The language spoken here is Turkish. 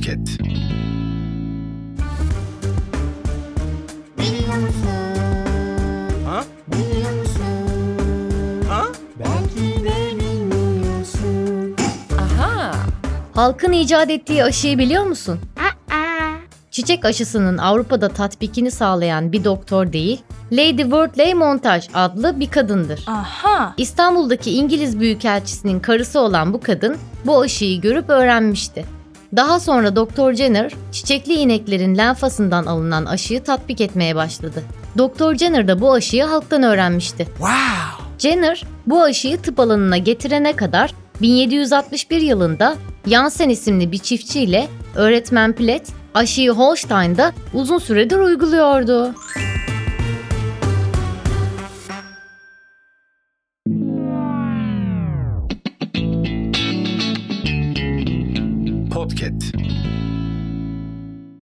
Podcast. Biliyor musun? Ha? Biliyor musun? Ha? Belki de bilmiyorsun. Aha! Halkın icat ettiği aşıyı biliyor musun? Aa, Çiçek aşısının Avrupa'da tatbikini sağlayan bir doktor değil, Lady Wortley Montage adlı bir kadındır. Aha. İstanbul'daki İngiliz Büyükelçisi'nin karısı olan bu kadın bu aşıyı görüp öğrenmişti. Daha sonra Doktor Jenner, çiçekli ineklerin lenfasından alınan aşıyı tatbik etmeye başladı. Doktor Jenner da bu aşıyı halktan öğrenmişti. Wow! Jenner bu aşıyı tıp alanına getirene kadar 1761 yılında Janssen isimli bir çiftçiyle öğretmen Platt aşıyı Holstein'da uzun süredir uyguluyordu. Podcast.